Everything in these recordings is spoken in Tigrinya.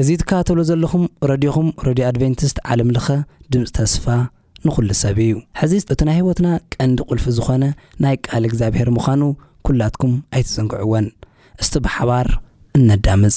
እዚ ትከታተልዎ ዘለኹም ረድዮኹም ረድዮ ኣድቨንቲስት ዓለም ለኸ ድምጺ ተስፋ ንኹሉ ሰብ እዩ። ሕዚ እቲ ናይ ህይወትና ቀንዲ ቁልፊ ዝኾነ ናይ ቃል እግዚኣብሔር ምዃኑ ኩላትኩም ኣይትዘንግዕዎን። እስቲ ብሓባር እነዳምጽ።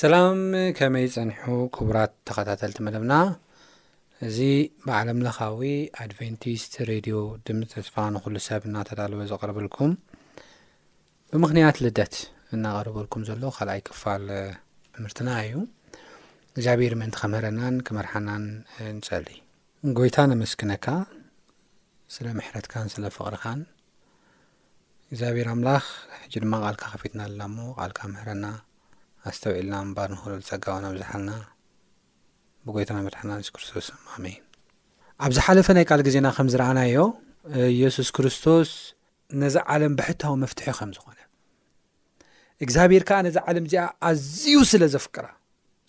ሰላም ከመይ ጸንሑ ክቡራት ተኸታተልቲ መደብና እዚ ብዓለም ለኻዊ ኣድቨንቲስት ሬድዮ ድምፂ ተስፋ ንኹሉ ሰብ እናተዳለወ ዘቕርብልኩም ብምኽንያት ልደት እናቐረበልኩም ዘሎ ካልኣይ ክፋል ትምህርትና እዩ። እግዚኣብሔር ምእንቲ ከምህረናን ክመርሓናን ንጸሊ። ጎይታ ነመስግነካ ስለ ምሕረትካን ስለ ፍቕርኻን እግዚኣብሔር ኣምላኽ ሕጂ ድማ ቃልካ ከፊትና ኣላ እሞ ቃልካ ምህረና ኣስተውዒልና እምባር ንኽእል ጸጋውን ኣብዝሓልና ብጎይታና መድሓና የሱስ ክርስቶስ ኣሜን። ኣብ ዝሓለፈ ናይ ቃል ግዜና ከም ዝረኣናዮ የሱስ ክርስቶስ ነዛ ዓለም ብሕታዊ መፍትሒ ከም ዝኾነ እግዚኣብሔር ከዓ ነዛ ዓለም እዚኣ ኣዝዩ ስለ ዘፍቅራ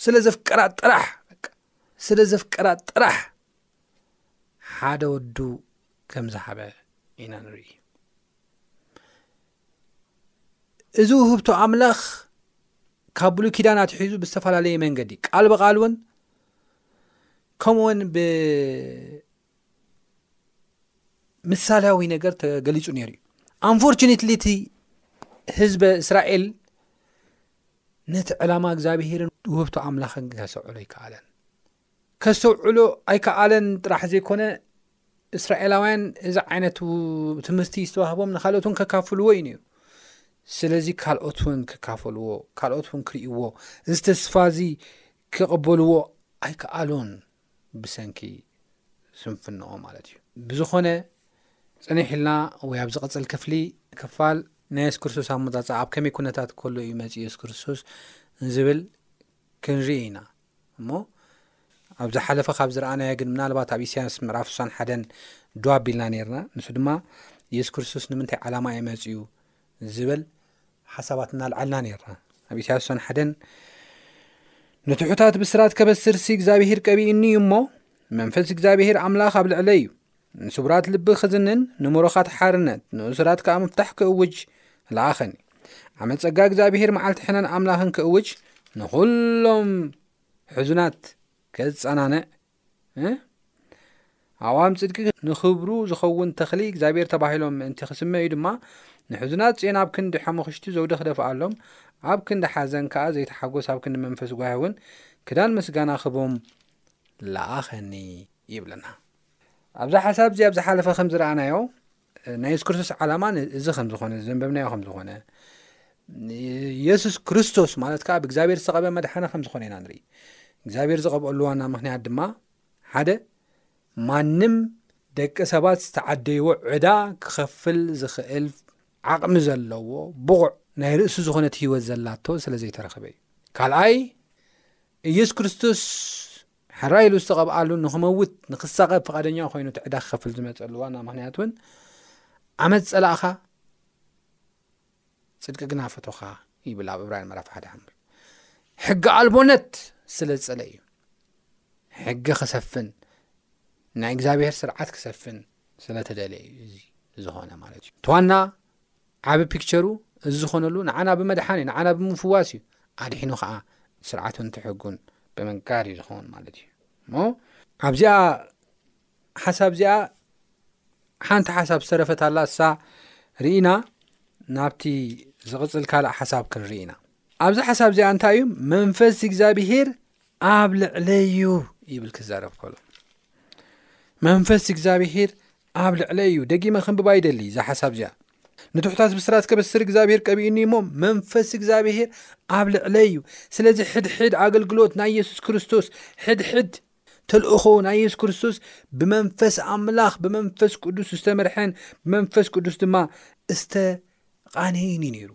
ስለ ዘፍቅራ ጥራሕ ስለ ዘፍቅራ ጥራሕ ሓደ ወዱ ከም ዝሓበ ኢና ንርኢ እዚ ውህብቶ ኣምላኽ ካብ ብሉይ ኪዳን ኣትሒዙ ብዝተፈላለየ መንገዲ ቃል ብቓል እውን ከምኡውን ምሳሌያዊ ነገር ተገሊጹ ነይሩ እዩ ኣንፎርቹነትሊ እቲ ህዝበ እስራኤል ነቲ ዕላማ እግዚኣብሄርን ውህብቶ ኣምላኽን ከሰውዕሎ ኣይከኣለን ከሰውዕሎ ኣይከኣለን ጥራሕ ዘይኮነ እስራኤላውያን እዚ ዓይነት ትምህርቲ ዝተዋህቦም ንካልኦት እውን ከካፍልዎ እዩ ነይሩ ስለዚ ካልኦት እውን ክካፈልዎ ካልኦት እውን ክርእይዎ እዚ ተስፋ እዚ ክቕበልዎ ኣይከኣሉን ብሰንኪ ስንፍንኦም ማለት እዩ። ብዝኾነ ጽንሕ ኢልና ወይ ኣብ ዝቕጽል ክፍሊ ክፋል ናይ የሱስ ክርስቶስ ኣመጻጽኣ ኣብ ከመይ ኩነታት ከሎ እዩ መጺኡ የሱስ ክርስቶስ ንዝብል ክንርኢ ኢና እሞ ኣብ ዝሓለፈ ካብ ዝረኣናዮ ግን ምናልባት ኣብ ኢሳያስ ምዕራፍ ስሳን ሓደን ዶ ኣቢልና ነርና ንሱ ድማ የሱስ ክርስቶስ ንምንታይ ዓላማ እየ መጺኡ ዝብል ሓሳባት እናልዓልና ነርና ኣብ ኢሳያስ ሰን ሓደን ንትሑታት ብስራት ከበስርሲ እግዚኣብሄር ቀቢኡኒ እዩ እሞ መንፈስ እግዚኣብሄር ኣምላኽ ኣብ ልዕለይ እዩ ንስቡራት ልቢ ክዝንን ንሙሩኻት ሓርነት ንእሱራት ከዓ ምፍታሕ ክእውጅ ለኣኸኒ ዓመት ጸጋ እግዚኣብሄር መዓልቲ ሕነን ኣምላኽን ክእውጅ ንዅሎም ሕዙናት ከጸናንዕ ኣእዋም ጽድቂ ንኽብሩ ዝኸውን ተኽሊ እግዚኣብሔር ተባሂሎም ምእንቲ ክስመዩ ድማ ንሕዙናት ጽዮን ኣብ ክንዲ ሓሙኽሽቲ ዘውዲ ክደፍኣሎም ኣብ ክንዲ ሓዘን ከኣ ዘይተሓጎስ ኣብ ክንዲ መንፈስ ጓሂ እውን ክዳን ምስጋና ክህቦም ለኣኸኒ ይብለና። ኣብዛ ሓሳብ እዚኣ ኣብ ዝሓለፈ ከም ዝረኣናዮ ናይ የሱስ ክርስቶስ ዓላማ እዚ ከም ዝኾነ ዘንበብናዮ ከም ዝኾነ የሱስ ክርስቶስ ማለት ከዓ ብእግዚኣብሔር ዝተቐበ መድሓና ከም ዝኾነ ኢና ንርኢ እግዚኣብሔር ዝቐብኦሉ ዋና ምክንያት ድማ ሓደ ማንም ደቂ ሰባት ዝተዓደይዎ ዕዳ ክኸፍል ዝኽእል ዓቕሚ ዘለዎ ብቑዕ ናይ ርእሱ ዝኾነት ህይወት ዘላቶ ስለ ዘይተረኽበ እዩ ካልኣይ ኢየሱስ ክርስቶስ ሕራይ ኢሉ ዝተቐብኣሉ ንኽመውት ንኽሳቐ ፍቓደኛ ኮይኑ እቲ ዕዳ ክኸፍል ዝመፀሉ ዋና ምክንያት እውን ዓመፅ ፀላእኻ ፅድቂ ግና ፈቶኻ ይብል ኣብ እብራይን ምዕራፍ ሓደ ሓምር ሕጊ ኣልቦነት ስለ ዝፀለ እዩ ሕጊ ክሰፍን ናይ እግዚኣብሔር ስርዓት ክሰፍን ስለተደለየ እዩ እዚ ዝኾነ ማለት እዩ ተዋና ዓቢ ፒክቸሩ እዚ ዝኾነሉ ንዓና ብመድሓን እዩ ንዓና ብምፍዋስ እዩ ኣድሒኑ ከዓ ስርዓቱን ትሕጉን ብምንጋር እዩ ዝኸውን ማለት እዩ እሞ ኣብዚኣ ሓሳብ እዚኣ ሓንቲ ሓሳብ ዝተረፈት ኣላ እሳ ርኢና ናብቲ ዝቕፅል ካልእ ሓሳብ ክንርኢ ኢና ኣብዚ ሓሳብ እዚኣ እንታይ እዩ መንፈስ እግዚኣብሄር ኣብ ልዕለዩ ይብል ክዛረብ ከሎ መንፈስ እግዚኣብሄር ኣብ ልዕለይ እዩ ደጊመ ከንብባ ይደሊ እዛ ሓሳብ እዚኣ ንትሑታት ብስራት ከበስር እግዚኣብሄር ቀቢኡኒ እሞ መንፈስ እግዚኣብሄር ኣብ ልዕለይ እዩ ስለዚ ሕድሕድ ኣገልግሎት ናይ የሱስ ክርስቶስ ሕድሕድ ተልእኾ ናይ የሱስ ክርስቶስ ብመንፈስ ኣምላኽ ብመንፈስ ቅዱስ ዝተመርሐን ብመንፈስ ቅዱስ ድማ ዝተቓነይን እዩ ነይሩ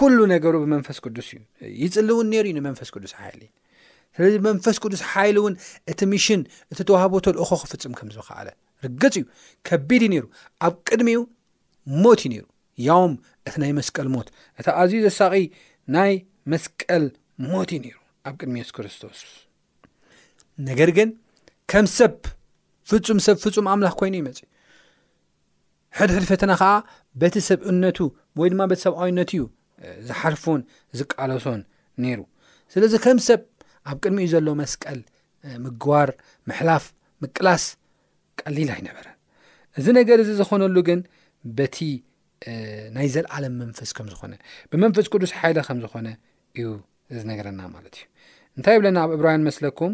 ኩሉ ነገሩ ብመንፈስ ቅዱስ እዩ ይጽልውን ነይሩ እዩ ንመንፈስ ቅዱስ ሓይሊ ስለዚ መንፈስ ቅዱስ ሓይሊ እውን እቲ ሚሽን እቲ ተዋህቦ ተልእኾ ክፍፅም ከም ዝኸኣለ ርግፅ እዩ ከቢድ እዩ ነይሩ ኣብ ቅድሚኡ ሞት እዩ ነይሩ ያውም እቲ ናይ መስቀል ሞት እቲ ኣዝዩ ዘሳቒ ናይ መስቀል ሞት እዩ ነይሩ ኣብ ቅድሚ የሱስ ክርስቶስ ነገር ግን ከም ሰብ ፍፁም ሰብ ፍፁም ኣምላኽ ኮይኑ ይመፅ ሕድሕድ ፈተና ከዓ በቲ ሰብእነቱ ወይ ድማ በቲ ሰብኣዊነቱ እዩ ዝሓልፎን ዝቃለሶን ነይሩ ስለዚ ከም ሰብ ኣብ ቅድሚኡ ዘሎ መስቀል ምግዋር ምሕላፍ ምቅላስ ቀሊል ኣይነበረን እዚ ነገር እዚ ዝኾነሉ ግን በቲ ናይ ዘለዓለም መንፈስ ከም ዝኾነ ብመንፈስ ቅዱስ ሓይለ ከም ዝኾነ እዩ ዝነገረና ማለት እዩ እንታይ ብለና ኣብ እብራውያን መስለኩም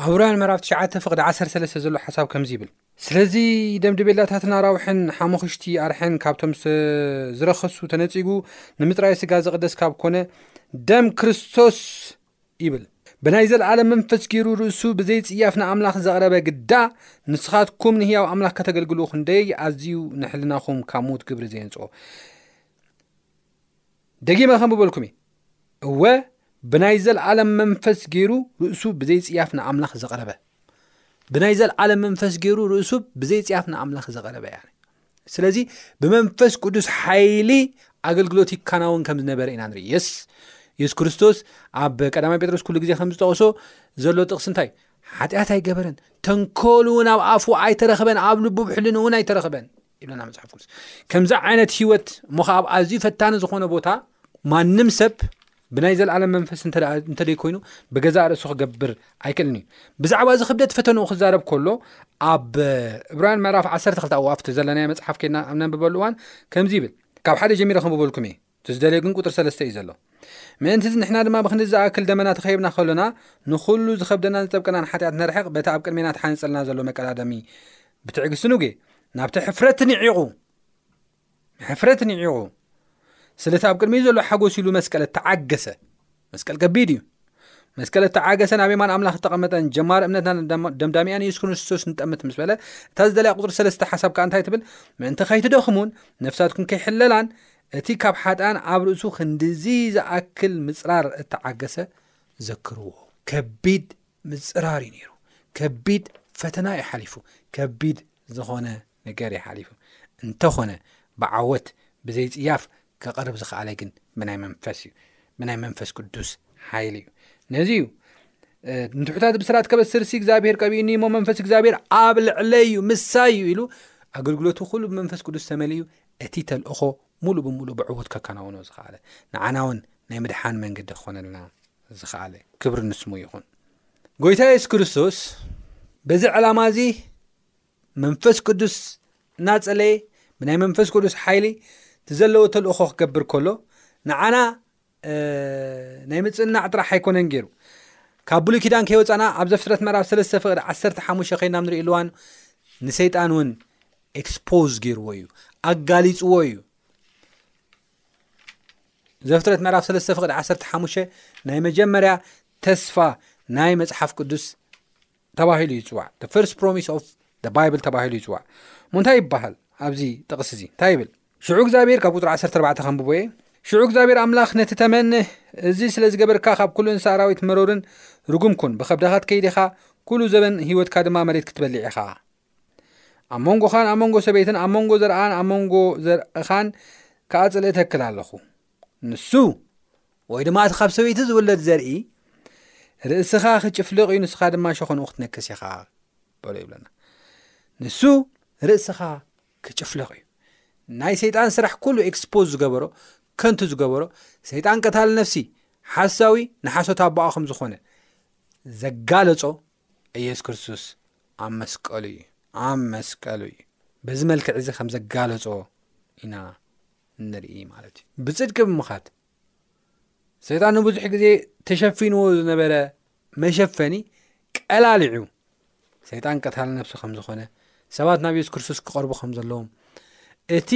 ኣሁራውያን ምዕራፍ ትሽዓተ ፍቕዲ ዓሰርተ ሰለስተ ዘሎ ሓሳብ ከምዚ ይብል፣ ስለዚ ደም ደቤላታትን ኣራውሕን ሓሙኽሽቲ ኣርሕን ካብቶም ዝተዝረኸሱ ተነጺጉ ንምጽራይ ስጋ ዝቕደስ ካብ ኮነ ደም ክርስቶስ ይብል ብናይ ዘለዓለም መንፈስ ገይሩ ርእሱ ብዘይ ጽያፍ ንኣምላኽ ዘቕረበ ግዳ ንስኻትኩም ንህያው ኣምላኽ ከተገልግሉ ክንደይ ኣዝዩ ንሕልናኹም ካብ ሞት ግብሪ ዘየንጽኦ ደጊመ ከም በልኩም እየ እወ ብናይ ዘልዓለም መንፈስ ገይሩ ርእሱ ብዘይጽያፍ ንኣምላኽ ዘቕረበ ብናይ ዘልዓለም መንፈስ ገይሩ ርእሱ ብዘይጽያፍ ንኣምላኽ ዘቐረበ እያ ስለዚ ብመንፈስ ቅዱስ ሓይሊ ኣገልግሎት ይከናውን ከም ዝነበረ ኢና ንርኢ የስ የሱስ ክርስቶስ ኣብ ቀዳማይ ጴጥሮስ ኩሉ ግዜ ከም ዝጠቕሶ ዘሎ ጥቕሲ እንታይ ሓጢኣት ኣይገበረን ተንኮል እውን ኣብ ኣፉ ኣይተረኽበን ኣብ ልቡ ብሕልንእውን ኣይተረኽበን ይብለና መፅሓፍ ቅዱስ ከምዚ ዓይነት ሂወት እሞ ከዓ ኣብ ኣዝዩ ፈታኒ ዝኾነ ቦታ ማንም ሰብ ብናይ ዘለኣለም መንፈስ እንተደይ ኮይኑ ብገዛእ ርእሱ ክገብር ኣይክእልን እዩ ብዛዕባ እዚ ክብደት ፈተንኡ ክዛረብ ከሎ ኣብ እብራውያን ምዕራፍ 12 ኣብቲ ዘለናዮ መፅሓፍ ከና ኣብ ነንብበሉ እዋን ከምዚ ይብል ካብ ሓደ ጀሚረ ክንብበልኩም እየ እቲ ዝደልዮ ግን ቁጽሪ ሰለስተ እዩ ዘሎ። ምእንት'ዚ ንሕና ድማ ብክንድዚ ዝኣክል ደመና ተኸቢብና ከሎና ንኹሉ ዝኸብደናን ዝጠብቀናን ሓጢኣት ነርሕቕ በቲ ኣብ ቅድሜና ተሓኒጸልና ዘሎ መቀዳደሚ ብትዕግስቲ ኑጌ ናብቲ ሕፍረት ንዒቑ ሕፍረት ንዒቑ ስለቲ ኣብ ቅድሚኡ ዘሎ ሓጎስ ኢሉ መስቀለ ተዓገሰ። መስቀል ከቢድ እዩ። መስቀል እተዓገሰን ኣብ የማን ኣምላኽ እተቐመጠን ጀማሪ እምነትናን ደምዳሚኣን የሱስ ክርስቶስ ንጠምት ምስ በለ እታ ዝደለያ ቁፅሪ ሰለስተ ሓሳብ ከዓ እንታይ ትብል ምእንቲ ከይትደኽሙን ነፍሳትኩም ከይሕለላን እቲ ካብ ሓጥኣን ኣብ ርእሱ ክንድዚ ዝኣክል ምፅራር እተዓገሰ ዘክርዎ ከቢድ ምፅራር እዩ ነይሩ ከቢድ ፈተና እዩ ሓሊፉ ከቢድ ዝኾነ ነገር እዩ ሓሊፉ እንተኾነ ብዓወት ብዘይፅያፍ ከቕርብ ዝኸኣለ ግን ብናይ መንፈስ እዩ ብናይ መንፈስ ቅዱስ ሓይሊ እዩ ነዚ እዩ ንትሑታት ብስራት ከበስርሲ እግዚኣብሄር ቀቢኡኒ እሞ መንፈስ እግዚኣብሄር ኣብ ልዕለ እዩ ምሳይ እዩ ኢሉ ኣገልግሎቱ ኩሉ ብመንፈስ ቅዱስ ተመል እዩ እቲ ተልእኾ ሙሉእ ብምሉእ ብዕዉት ከከናውኖ ዝኸኣለ ንዓና እውን ናይ ምድሓን መንገዲ ክኾነልና ዝኸኣለ ክብሪ ንስሙ ይኹን ጎይታ የሱስ ክርስቶስ በዚ ዕላማ እዚ መንፈስ ቅዱስ እናጸለየ ብናይ መንፈስ ቅዱስ ሓይሊ እቲ ዘለዎ ተልእኾ ክገብር ከሎ ንዓና ናይ ምጽናዕ ጥራሕ ኣይኮነን ገይሩ ካብ ብሉይ ኪዳን ከይወፃና ኣብ ዘፍጥረት ምዕራፍ ሰለስተ ፍቅዲ ዓሰርተ ሓሙሽተ ከይና ንርኢ ኣለዋን ንሰይጣን እውን ኤክስፖዝ ገይርዎ እዩ ኣጋሊፅዎ እዩ ዘፍጥረት ምዕራፍ ሰለስተ ፍቅዲ ዓሰርተ ሓሙሽተ ናይ መጀመርያ ተስፋ ናይ መፅሓፍ ቅዱስ ተባሂሉ እዩ ዝፅዋዕ the first promise of the bible ተባሂሉ እዩ ዝፅዋዕ እሞ እንታይ ይበሃል ኣብዚ ጥቕሲ እዚ እንታይ ይብል ሽዑ እግዚኣብሔር ካብ ቁፅሪ 14 ከንብቦ እየ ሽዑ እግዚኣብሔር ኣምላኽ ነቲ ተመን እዚ ስለ ዝገበርካ ካብ ኩሉ እንስሳ ኣራዊት መሮርን ርጉም ኩን ብከብዳኻ ትከይድ ኢኻ ኩሉ ዘበን ህይወትካ ድማ መሬት ክትበልዕ ኢኻ ኣብ መንጎኻን ኣብ መንጎ ሰበይትን ኣብ መንጎ ዘርኣን ኣብ መንጎ ዘርእኻን ከዓ ፅልኢ ተክል ኣለኹ ንሱ፣ ወይ ድማ እቲ ኻብ ሰበይቲ ዚውለድ ዘርኢ፣ ርእስኻ ኺጭፍልቕ እዩ፣ ንስኻ ድማ ሸኾንኡ ኽትነክስ ኢኻ በሎ ይብለና። ንሱ ርእስኻ ኪጭፍልቕ እዩ። ናይ ሰይጣን ስራሕ ኩሉ ኤክስፖዝ ዝገበሮ ከንቱ ዝገበሮ ሰይጣን ቀታሊ ነፍሲ ሓሳዊ ንሓሶት ኣቦኣ ከም ዝኾነ ዘጋለጾ ኢየሱስ ክርስቶስ ኣብ መስቀሉ እዩ ኣብ መስቀሉ እዩ በዚ መልክዕ እዚ ከም ዘጋለጾ ኢና ንርኢ ማለት እዩ ብፅድቂ ብምኻድ ሰይጣን ንብዙሕ ግዜ ተሸፊንዎ ዝነበረ መሸፈኒ ቀላልዑ ሰይጣን ቀታል ነብሲ ከም ዝኾነ ሰባት ናብ የሱስ ክርስቶስ ክቐርቡ ከም ዘለዎም እቲ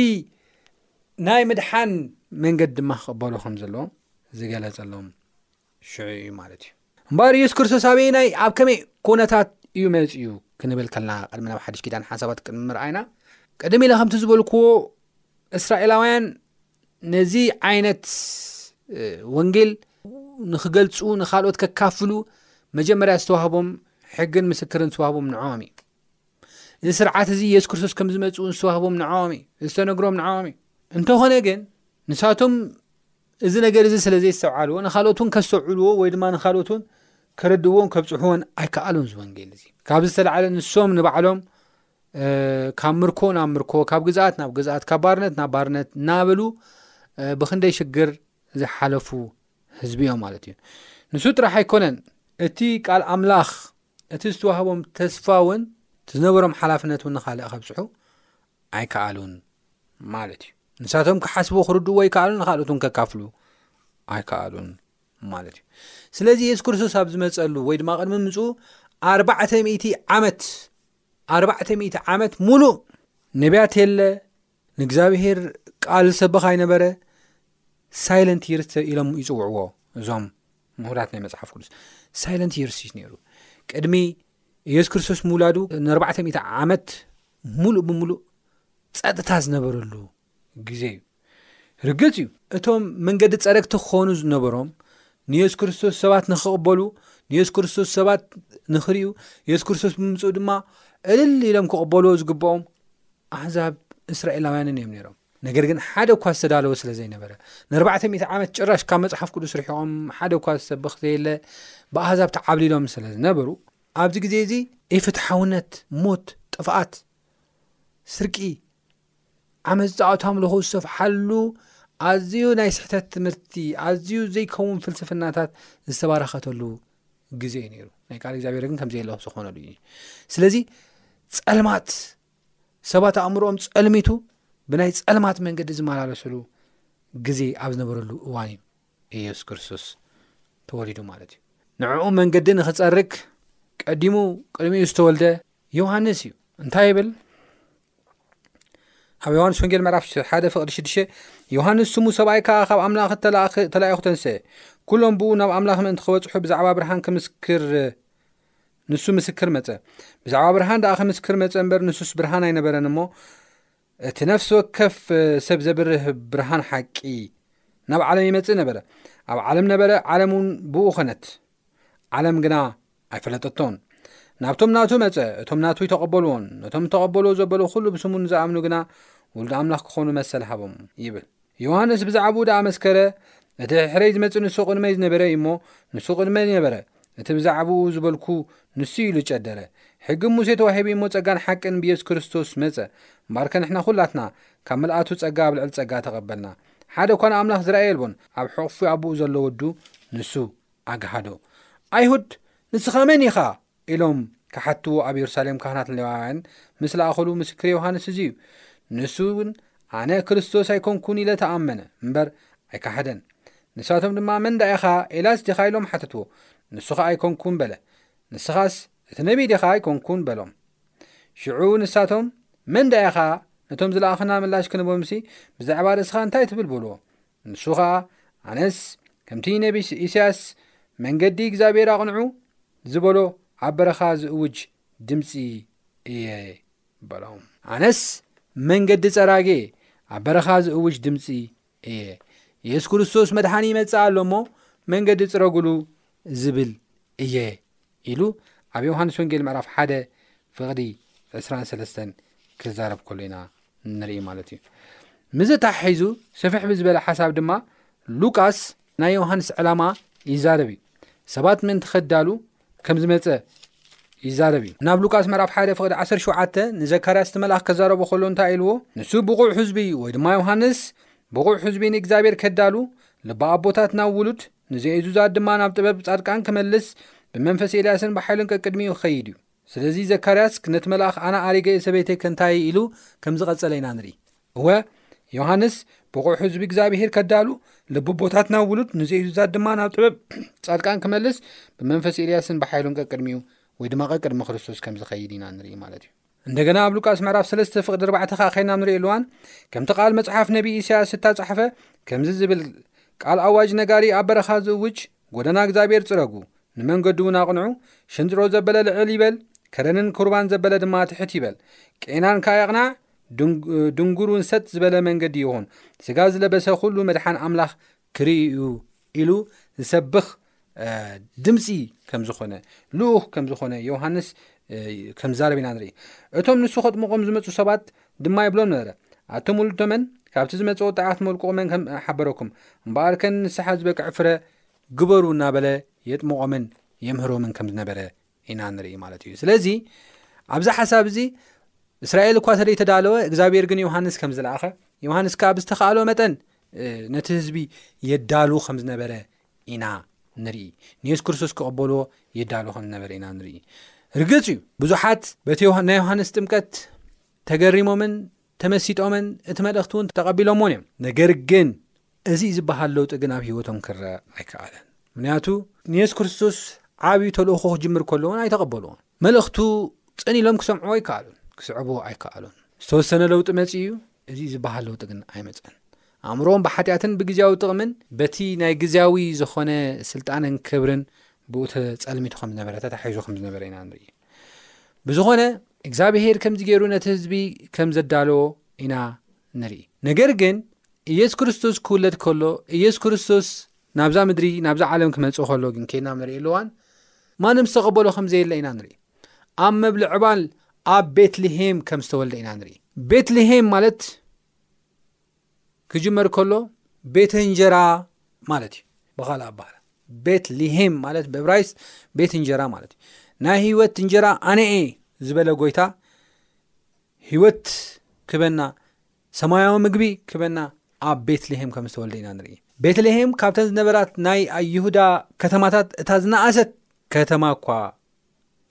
ናይ ምድሓን መንገዲ ድማ ክቕበሉ ከም ዘለዎም ዝገለጸሎም ሽዑ እዩ ማለት እዩ እምበኣር ኢየሱስ ክርስቶስ ኣበየናይ ኣብ ከመይ ኩነታት እዩ መፅኡ ክንብል ከለና ቅድሚ ናብ ሓድሽ ኪዳን ሓሳባት ቅድሚ ምርኣይና ቅድሚ ኢለ ከምቲ ዝበልክዎ እስራኤላውያን ነዚ ዓይነት ወንጌል ንክገልፁ ንካልኦት ከካፍሉ መጀመርያ ዝተዋህቦም ሕግን ምስክርን ዝተዋህቦም ንዕኦም እዩ እዚ ስርዓት እዚ የሱስ ክርስቶስ ከም ዝመፅኡ ዝተዋህቦም ንዕኦም እዩ ዝተነግሮም ንዕኦም እዩ እንተኾነ ግን ንሳቶም እዚ ነገር እዚ ስለ ዘይስተውዓልዎ ንኻልኦት እውን ከስተውዕልዎ ወይ ድማ ንኻልኦት እውን ከረድእዎን ከብጽሕዎን ኣይከኣሉን። እዚ ወንጌል እዚ ካብዚ ዝተላዕለ ንሶም ንባዕሎም ካብ ምርኮ ናብ ምርኮ ካብ ግዝኣት ናብ ግዝኣት ካብ ባርነት ናብ ባርነት እናበሉ ብክንደይ ሽግር ዝሓለፉ ህዝቢ እዮም ማለት እዩ። ንሱ ጥራሕ ኣይኮነን እቲ ቃል ኣምላኽ እቲ ዝተዋህቦም ተስፋ እውን ዝነበሮም ሓላፍነት እውን ንኻልእ ከብጽሑ ኣይከኣሉን ማለት እዩ። ንሳቶም ክሓስቡ ክርድኡ ኣይከኣሉን፣ ንካልኦት እውን ከካፍሉ ኣይከኣሉን ማለት እዩ። ስለዚ የሱስ ክርስቶስ ኣብ ዝመፀሉ ወይ ድማ ቅድሚ ምፅኡ ኣርባዕተ ሚእቲ ዓመት ኣርባዕተ ሚእቲ ዓመት ሙሉእ ነቢያት የለ ንእግዚኣብሄር ቃል ዝሰብኽ ኣይነበረ ሳይለንት ይርስ ኢሎም ይፅውዕዎ እዞም ምሁራት ናይ መፅሓፍ ቅዱስ ሳይለንት ይርስ እዩ ነይሩ ቅድሚ ኢየሱስ ክርስቶስ ምውላዱ ንኣርባዕተ ዓመት ሙሉእ ብሙሉእ ፀጥታ ዝነበረሉ ግዜ እዩ። ርግፅ እዩ እቶም መንገዲ ፀረግቲ ክኾኑ ዝነበሮም ንየሱስ ክርስቶስ ሰባት ንክቕበሉ ንየሱስ ክርስቶስ ሰባት ንክርዩ የሱስ ክርስቶስ ብምምፅኡ ድማ እልል ኢሎም ክቕበልዎ ዝግብኦም ኣሕዛብ እስራኤላውያንን እዮም ነይሮም ነገር ግን ሓደ እኳ ዝተዳለወ ስለ ዘይነበረ ንኣርባዕተ ሚእቲ ዓመት ጭራሽ ካብ መፅሓፍ ቅዱስ ርሒቖም ሓደ እኳ ዝሰብኽ ዘየለ ብኣህዛብ ተዓብሊሎም ስለ ዝነበሩ ኣብዚ ግዜ እዚ ኢፍትሓውነት፣ ሞት፣ ጥፍኣት፣ ስርቂ፣ ዓመጽ፣ ጣዖት ኣምልኾ ዝሰፍሓሉ ኣዝዩ ናይ ስሕተት ትምህርቲ፣ ኣዝዩ ዘይከውን ፍልስፍናታት ዝተባረኸተሉ ግዜ እዩ ነይሩ። ናይ ቃል እግዚኣብሔር ግን ከምዘየለ ዝኾነሉ እዩ። ስለዚ ጸልማት ሰባት ኣእምሮኦም ጸልሚቱ ብናይ ጸልማት መንገዲ ዝመላለስሉ ግዜ ኣብ ዝነበረሉ እዋን እዩ። ኢየሱስ ክርስቶስ ተወሊዱ ማለት እዩ ንዕኡ መንገዲ ንክጸርግ ቀዲሙ ቅድሚኡ ዝተወልደ ዮሃንስ እዩ እንታይ ይብል ኣብ ዮሃንስ ወንጌል ምዕራፍ ሓደ ፍቕዲ ሽዱሸ ዮሃንስ ስሙ ሰብኣይ ከዓ ካብ ኣምላኽ ተላኢኹ ተንሰ ኩሎም ብኡ ናብ ኣምላኽ ምእንቲ ክበፅሑ ብዛዕባ ብርሃን ክምስክር ንሱ ምስክር መፀ ብዛዕባ ብርሃን ደኣ ክምስክር መፀ እምበር ንሱስ ብርሃን ኣይነበረን እሞ እቲ ነፍሲ ወከፍ ሰብ ዘብርህ ብርሃን ሓቂ ናብ ዓለም ይመጽእ ነበረ። ኣብ ዓለም ነበረ፣ ዓለም እውን ብኡ ኸነት፣ ዓለም ግና ኣይፈለጠቶን። ናብቶም ናቱ መጸ፣ እቶም ናቱ ይተቐበልዎን፣ ነቶም ተቐበልዎ ዘበሉ ኹሉ ብስሙን ዝኣምኑ ግና ውሉድ ኣምላኽ ክኾኑ መሰል ሃቦም ይብል። ዮሃንስ ብዛዕባኡ ደኣ መስከረ፣ እቲ ሕሕረይ ዝመጽእ ንሱ ቅድመይ ዝነበረ እዩ እሞ፣ ንሱ ቅድመይ ነበረ፣ እቲ ብዛዕባኡ ዝበልኩ ንሱ እዩ ኢሉ ጨደረ። ሕጊ ሙሴ ተዋሂቡ እዩ እሞ ጸጋን ሓቅን ብየሱስ ክርስቶስ መጸ። እምበኣር ከንሕና ኩላትና ካብ ምልኣቱ ጸጋ ኣብ ልዕሊ ጸጋ ተቐበልና። ሓደ እኳ ንኣምላኽ ዝረኣየ የልቦን፣ ኣብ ሕቝፊ ኣቦኡ ዘሎ ወዱ ንሱ ኣግሃዶ። ኣይሁድ ንስኻ መን ኢኻ? ኢሎም ክሓትዎ ኣብ የሩሳሌም ካህናትን ሌዋውያንን ምስ ለኣኹሉ ምስክር ዮሃንስ እዚ እዩ። ንሱ ግን ኣነ ክርስቶስ ኣይኮንኩን ኢለ ተኣመነ እምበር ኣይከሓደን። ንሳቶም ድማ መን ደኣ ኢኻ ኤልያስ ዲኻ ኢሎም ሓተትዎ። ንሱ ኸኣ ኣይኮንኩን በለ። ንስኻስ እቲ ነቢይ ዲኻ ኣይኮንኩን በሎም። ሽዑ ንሳቶም መን ደኣ ኢኻ ነቶም ዝለኣኽና ምላሽ ክንህቦምሲ ብዛዕባ ርእስኻ እንታይ ትብል በልዎ። ንሱ ኸኣ ኣነስ ከምቲ ነቢይ ኢሳያስ መንገዲ እግዚኣብሔር ኣቕንዑ ዝበሎ ኣብ በረኻ ዝእውጅ ድምጺ እየ በሎ። ኣነስ መንገዲ ጸራጌ ኣብ በረኻ ዝእውጅ ድምጺ እየ ኢየሱስ ክርስቶስ መድሓኒ ይመጽእ ኣሎ እሞ መንገዲ ጽረጉሉ ዝብል እየ ኢሉ ኣብ ዮውሃንስ ወንጌል ምዕራፍ ሓደ ፍቕዲ ዕስራን ሰለስተን ክዛረብ ከሎ ኢና ንርኢ ማለት እዩ ምዝ ተሓሒዙ ሰፍሕ ብዝበለ ሓሳብ ድማ ሉቃስ ናይ ዮውሃንስ ዕላማ ይዛረብ እዩ ሰባት ምእንቲ ከዳሉ ከም ዝመፀ ይዛረብ እዩ ናብ ሉቃስ ምዕራፍ ሓደ ፍቕዲ 17 ንዘካርያስ እቲ መልኣኽ ከዛረቦ ከሎ እንታይ ኢልዎ ንሱ ብቑዕ ህዝቢ ወይ ድማ ዮሃንስ ብቑዕ ህዝቢ ንእግዚኣብሔር ከዳሉ ልቢ ኣቦታት ናብ ውሉድ ንዘኤዙዛት ድማ ናብ ጥበብ ጻድቃን ክመልስ ብመንፈስ ኤልያስን ብሓይልን ቀቅድሚኡ ክኸይድ እዩ። ስለዚ ዘካርያስ ነቲ መልኣኽ ኣና ኣሪገ እየ ሰበይተይ ከንታይ ኢሉ ከም ዝቐጸለ ኢና ንርኢ። እወ ዮሃንስ ብቑዕ ህዝቢ እግዚኣብሄር ከዳሉ ልቡ ቦታት ናብ ውሉድ ንዘኤዙዛት ድማ ናብ ጥበብ ጻድቃን ክመልስ ብመንፈስ ኤልያስን ብሓይሉን ቀቅድሚኡ ወይ ድማ ቀቅድሚ ክርስቶስ ከም ዝኸይድ ኢና ንርኢ ማለት እዩ። እንደገና ኣብ ሉቃስ ምዕራፍ 3 ፍቕዲ 4 ከኣ ከይና ንርእየሉ እዋን ከምቲ ቃል መጽሓፍ ነቢይ ኢሳያስ እታጸሓፈ ከምዚ ዝብል ቃል ኣዋጅ ነጋሪ ኣብ በረኻ ዝእውጅ ጎደና እግዚኣብሔር ጽረጉ ንመንገዱ እውን ኣቕንዑ ሽንጥሮ ዘበለ ልዕል ይበል ከረንን ኩርባን ዘበለ ድማ ትሕት ይበል ቄናን ከኣ ያቕናዕ ድንጉር እውን ሰጥ ዝበለ መንገዲ ይኹን ስጋ ዝለበሰ ኩሉ መድሓን ኣምላኽ ክርኢ እዩ ኢሉ ዝሰብኽ ድምፂ ከም ዝኾነ ልኡኽ ከም ዝኾነ ዮሃንስ ከም ዛረብ ኢና ንርኢ እቶም ንሱ ከጥምቖም ዝመፁ ሰባት ድማ ይብሎም ነበረ ኣቶም ውሉድ ተመን ካብቲ ዝመፀ ወጣዓት መልቁቕ መን ከም ሓበረኩም እምበኣር ከን ንስሓ ዝበቅዕ ፍረ ግበሩ እናበለ የጥምቖምን የምህሮምን ከም ዝነበረ ኢና ንርኢ ማለት እዩ ስለዚ ኣብዚ ሓሳብ እዚ እስራኤል እኳ ተደይ ተዳለወ እግዚኣብሔር ግን ዮሃንስ ከም ዝለኣኸ ዮሃንስ ከዓ ብዝተካኣሎ መጠን ነቲ ህዝቢ የዳሉ ከም ዝነበረ ኢና ንርኢ ንየሱ ክርስቶስ ክቐበልዎ የዳሉ ከም ዝነበረ ኢና ንርኢ ርግፅ እዩ ብዙሓት በቲ ናይ ዮሃንስ ጥምቀት ተገሪሞምን ተመሲጦምን እቲ መልእኽቲ እውን ተቐቢሎምዎን እዮም። ነገር ግን እዚ ዝበሃል ለውጢ ግን ኣብ ህይወቶም ክረኣ ኣይከኣለን። ምኽንያቱ ንየሱስ ክርስቶስ ዓብዪ ተልእኾ ክጅምር ከሎ እውን ኣይተቐበልዎን። መልእኽቱ ጽን ኢሎም ክሰምዕዎ ኣይከኣሉን፣ ክስዕብዎ ኣይከኣሉን። ዝተወሰነ ለውጢ መጺኡ እዩ፣ እዚ ዝበሃል ለውጢ ግን ኣይመጸን። ኣእምሮኦም ብሓጢኣትን ብግዝያዊ ጥቕምን በቲ ናይ ግዝያዊ ዝኾነ ስልጣንን ክብርን ብኡ ተጸልሚቱ ከም ዝነበረ፣ ተታሒዙ ከም ዝነበረ ኢና ንርኢ። ብዝኾነ እግዚኣብሄር ከምዚ ገይሩ ነቲ ህዝቢ ከም ዘዳለዎ ኢና ንርኢ ነገር ግን ኢየሱስ ክርስቶስ ክውለድ ከሎ ኢየሱስ ክርስቶስ ናብዛ ምድሪ ናብዛ ዓለም ክመፅእ ከሎ ግን ከይና ንሪኢ ኣለዋን ማንም ዝተቐበሎ ከም ዘየለ ኢና ንርኢ ኣብ መብሊ ዕባል ኣብ ቤትልሄም ከም ዝተወልደ ኢና ንርኢ ቤትልሄም ማለት ክጅመር ከሎ ቤተ እንጀራ ማለት እዩ ብካልእ ኣባህላ ቤት ሊሄም ማለት ብእብራይስ ቤት እንጀራ ማለት እዩ ናይ ህይወት እንጀራ ኣነኤ ዝበለ ጎይታ ህይወት ክበና ሰማያዊ ምግቢ ክበና ኣብ ቤት ልሄም ከም ዝተወልደ ኢና ንርኢ ቤት ልሄም ካብተን ዝነበራት ናይ ኣይሁዳ ከተማታት እታ ዝነኣሰት ከተማ እኳ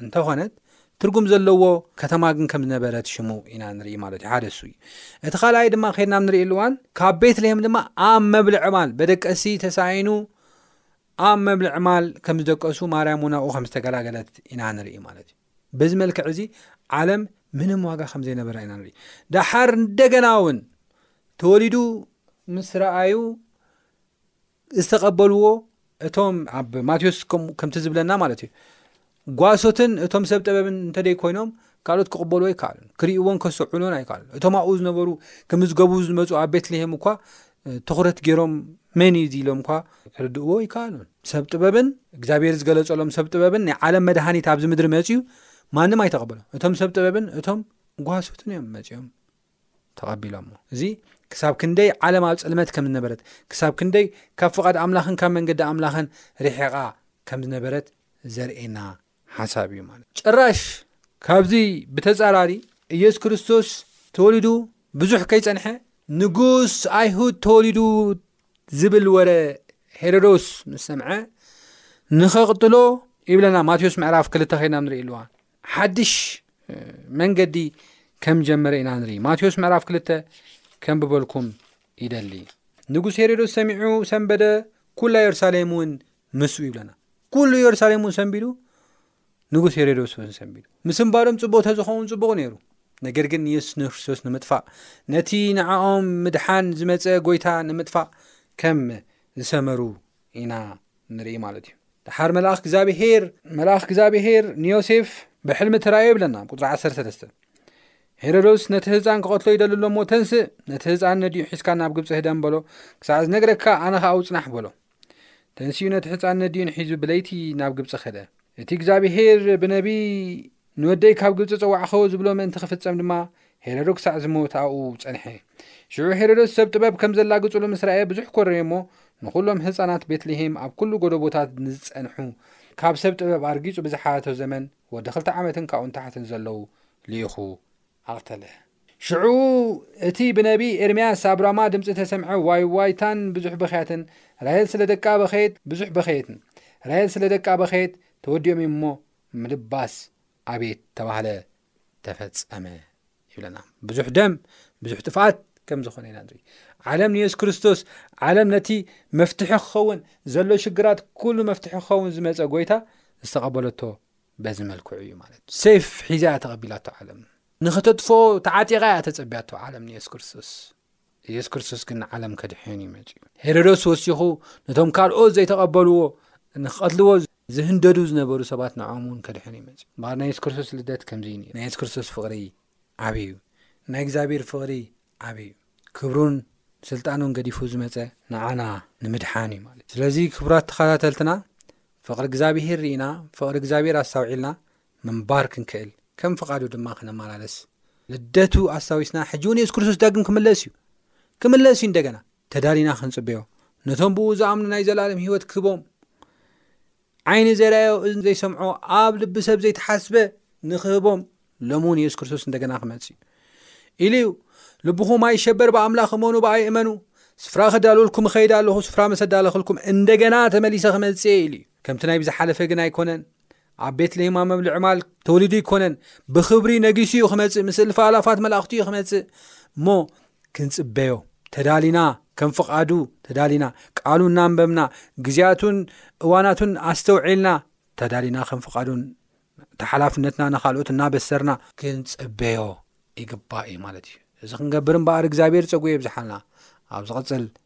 እንተኾነት ትርጉም ዘለዎ ከተማ ግን ከም ዝነበረት ሽሙ ኢና ንርኢ ማለት እዩ ሓደ እሱ እዩ እቲ ካልኣይ ድማ ከድና ንርእሉ እዋን ካብ ቤትልሄም ድማ ኣብ መብልዕ ማል በደቀሲ ተሳኢኑ ኣብ መብልዕ ማል ከም ዝደቀሱ ማርያም እውን ኣብኡ ከም ዝተገላገለት ኢና ንርኢ ማለት እዩ በዚ መልክዕ እዚ ዓለም ምንም ዋጋ ከም ዘይነበራ ኢና ንርኢ ዳሓር እንደገና እውን ተወሊዱ ምስ ረኣዩ ዝተቐበልዎ እቶም ኣብ ማቴዎስ ከምቲ ዝብለና ማለት እዩ ጓሶትን እቶም ሰብ ጥበብን እንተደይ ኮይኖም ካልኦት ክቕበልዎ ኣይከኣሉን ክርእይዎን ከስዕሉን ኣይከኣሉን እቶም ኣብኡ ዝነበሩ ክምዝገቡ ዝመፁ ኣብ ቤትልሄም እኳ ትኹረት ገይሮም መን እዩ እዚ ኢሎም እኳ ክርድእዎ ኣይከኣሉን ሰብ ጥበብን እግዚኣብሔር ዝገለጸሎም ሰብ ጥበብን ናይ ዓለም መድሃኒት ኣብዚ ምድሪ መፅዩ ማንም ኣይተቐበሎም እቶም ሰብ ጥበብን እቶም ጓሶትን እዮም መፅኦም ተቐቢሎሞ። እዚ ክሳብ ክንደይ ዓለም ኣብ ጽልመት ከም ዝነበረት፣ ክሳብ ክንደይ ካብ ፍቓድ ኣምላኽን ካብ መንገዲ ኣምላኽን ርሒቓ ከም ዝነበረት ዘርእየና ሓሳብ እዩ ማለት እዩ። ጭራሽ ካብዚ ብተጻራሪ ኢየሱስ ክርስቶስ ተወሊዱ ብዙሕ ከይጸንሐ ንጉስ ኣይሁድ ተወሊዱ ዝብል ወረ ሄሮዶስ ምስ ሰምዐ ንኸቕትሎ ይብለና ማቴዎስ ምዕራፍ ክልተ ኸይና ንርኢ ኣለዋ ሓድሽ መንገዲ ከም ጀመረ ኢና ንርኢ ማቴዎስ ምዕራፍ ክልተ ከንብበልኩም ይደሊ ንጉስ ሄሮዶስ ሰሚዑ ሰንበደ ኩላ የሩሳሌም እውን ምስኡ ይብለና ኩሉ የሩሳሌም እውን ሰንቢዱ ንጉስ ሄሮዶስ እውን ሰንቢዱ ምስንባዶም ፅቡቅ ተዝኸውን ፅቡቅ ነይሩ ነገር ግን ንየሱስ ክርስቶስ ንምጥፋእ ነቲ ንዓኦም ምድሓን ዝመፀ ጎይታ ንምጥፋእ ከም ዝሰመሩ ኢና ንርኢ ማለት እዩ ድሓር መልኣኽ እግዚኣብሄር መልኣኽ እግዚኣብሄር ንዮሴፍ ብሕልሚ ተራዮ ይብለና ቁፅሪ 13 ሄሮዶስ ነቲ ህፃን ክቐትሎ ይደሊ ኣሎ እሞ ተንስእ ነቲ ህፃን ነዲኡ ሒዝካ ናብ ግብፂ ህደም በሎ ክሳዕ ዝነግረካ ኣነ ከዓ ውፅናሕ በሎ ተንስኡ ነቲ ህፃን ነዲኡን ሒዙ ብለይቲ ናብ ግብፂ ከደ እቲ እግዚኣብሄር ብነቢይ ንወደይ ካብ ግብጺ ጸዋዕክዎ ዝብሎ ምእንቲ ክፍጸም ድማ ሄሮዶ ክሳዕ ዝሞት ኣብኡ ጸንሐ። ሽዑ ሄሮዶስ ሰብ ጥበብ ከም ዘላግጹሉ ምስ ረኣየ ብዙሕ ኰረየ እሞ፣ ንዅሎም ህጻናት ቤት-ልሄም ኣብ ኵሉ ጐደቦታት ንዝጸንሑ ካብ ሰብ ጥበብ ኣርጊጹ ብዝሓተቶ ዘመን ወዲ ክልተ ዓመትን ካብኡ ንታሕትን ዘለዉ ልኢኹ ኣቕተለ። ሽዑ እቲ ብነብዪ ኤርምያስ ኣብ ራማ ድምጺ እተሰምዐ ዋይዋይታን ብዙሕ ብኽያትን፣ ራሄል ስለ ደቃ በኸየት፣ ብዙሕ በኸየትን። ራሄል ስለ ደቃ በኸየት፣ ተወዲኦም እዮም እሞ፣ ምልባስ ኣቤት ተባህለ ተፈጸመ ይብለና ብዙሕ ደም ብዙሕ ጥፍኣት ከም ዝኾነ ኢና ንርኢ ዓለም ንየሱስ ክርስቶስ ዓለም ነቲ መፍትሒ ክኸውን ዘሎ ሽግራት ኩሉ መፍትሒ ክኸውን ዝመፀ ጎይታ ዝተቐበለቶ በዚ መልክዑ እዩ ማለት ሰይፍ ሒዛ እያ ተቐቢላቶ ዓለም ንክተጥፍኦ ተዓጢቓ እያ ተፀቢያቶ ዓለም ንየሱስ ክርስቶስ ኢየሱስ ክርስቶስ ግን ንዓለም ከድሕን እዩ መጺኡ። ሄሮዶስ ወሲኹ ነቶም ካልኦት ዘይተቐበልዎ ንክቐትልዎ ዝህንደዱ ዝነበሩ ሰባት ንዖም እውን ከድሕን እዩ መጺኡ። እምበኣር ናይ የሱስ ክርስቶስ ልደት ከምዚ እዩ። ናይ የሱስ ክርስቶስ ፍቕሪ ዓብዪ እዩ። ናይ እግዚኣብሔር ፍቕሪ ዓብዪ እዩ። ክብሩን ስልጣኑን ገዲፉ ዝመፀ ንዓና ንምድሓን እዩ ማለት እዩ። ስለዚ ክቡራት ተኸታተልትና ፍቕሪ እግዚኣብሔር ርኢና ፍቕሪ እግዚኣብሔር ኣስታውዒልና ምንባር ክንክእል፣ ከም ፍቓዱ ድማ ክነመላለስ። ልደቱ ኣስታዊስና ሕጂ እውን የሱስ ክርስቶስ ዳግም ክምለስ እዩ። ክምለስ እዩ እንደገና። ተዳሊና ክንጽበዮ፣ ነቶም ብኡ ዝኣምኑ ናይ ዘላለም ህይወት ክህቦም። ዓይኒ ዘይረኣዮ እዝኒ ዘይሰምዖ ኣብ ልቢ ሰብ ዘይተሓስበ ንክህቦም ሎሚ እውን የሱስ ክርስቶስ እንደገና ክመጽእ እዩ። ኢሉ እዩ ልብኹም ኣይሸበር ብኣምላኽ እመኑ ብኣይ እመኑ ስፍራ ክዳልወልኩም እኸይድ ኣለኹ ስፍራ መሰዳለኽልኩም እንደገና ተመሊሰ ክመፅእ ኢሉ እዩ ከምቲ ናይ ብዝሓለፈ ግን ኣይኮነን ኣብ ቤት ልሂማ መብልዒ ማል ተወሊዱ ኣይኮነን ብክብሪ ነጊሱ እዩ ክመፅእ ምስ እልፋ ኣላፋት መላእኽቲ እዩ ክመፅእ እሞ ክንፅበዮ ተዳሊና ከም ፍቓዱ ተዳሊና ቃሉ እናንበብና ግዜያቱን እዋናቱን ኣስተውዒልና ተዳሊና ከም ፍቓዱን ተሓላፍነትና ንካልኦት እናበሰርና ክንፅበዮ ይግባእ እዩ ማለት እዩ እዚ ክንገብር እምበኣር እግዚኣብሔር ፀጉ የብዝሓልና ኣብ ዝቕፅል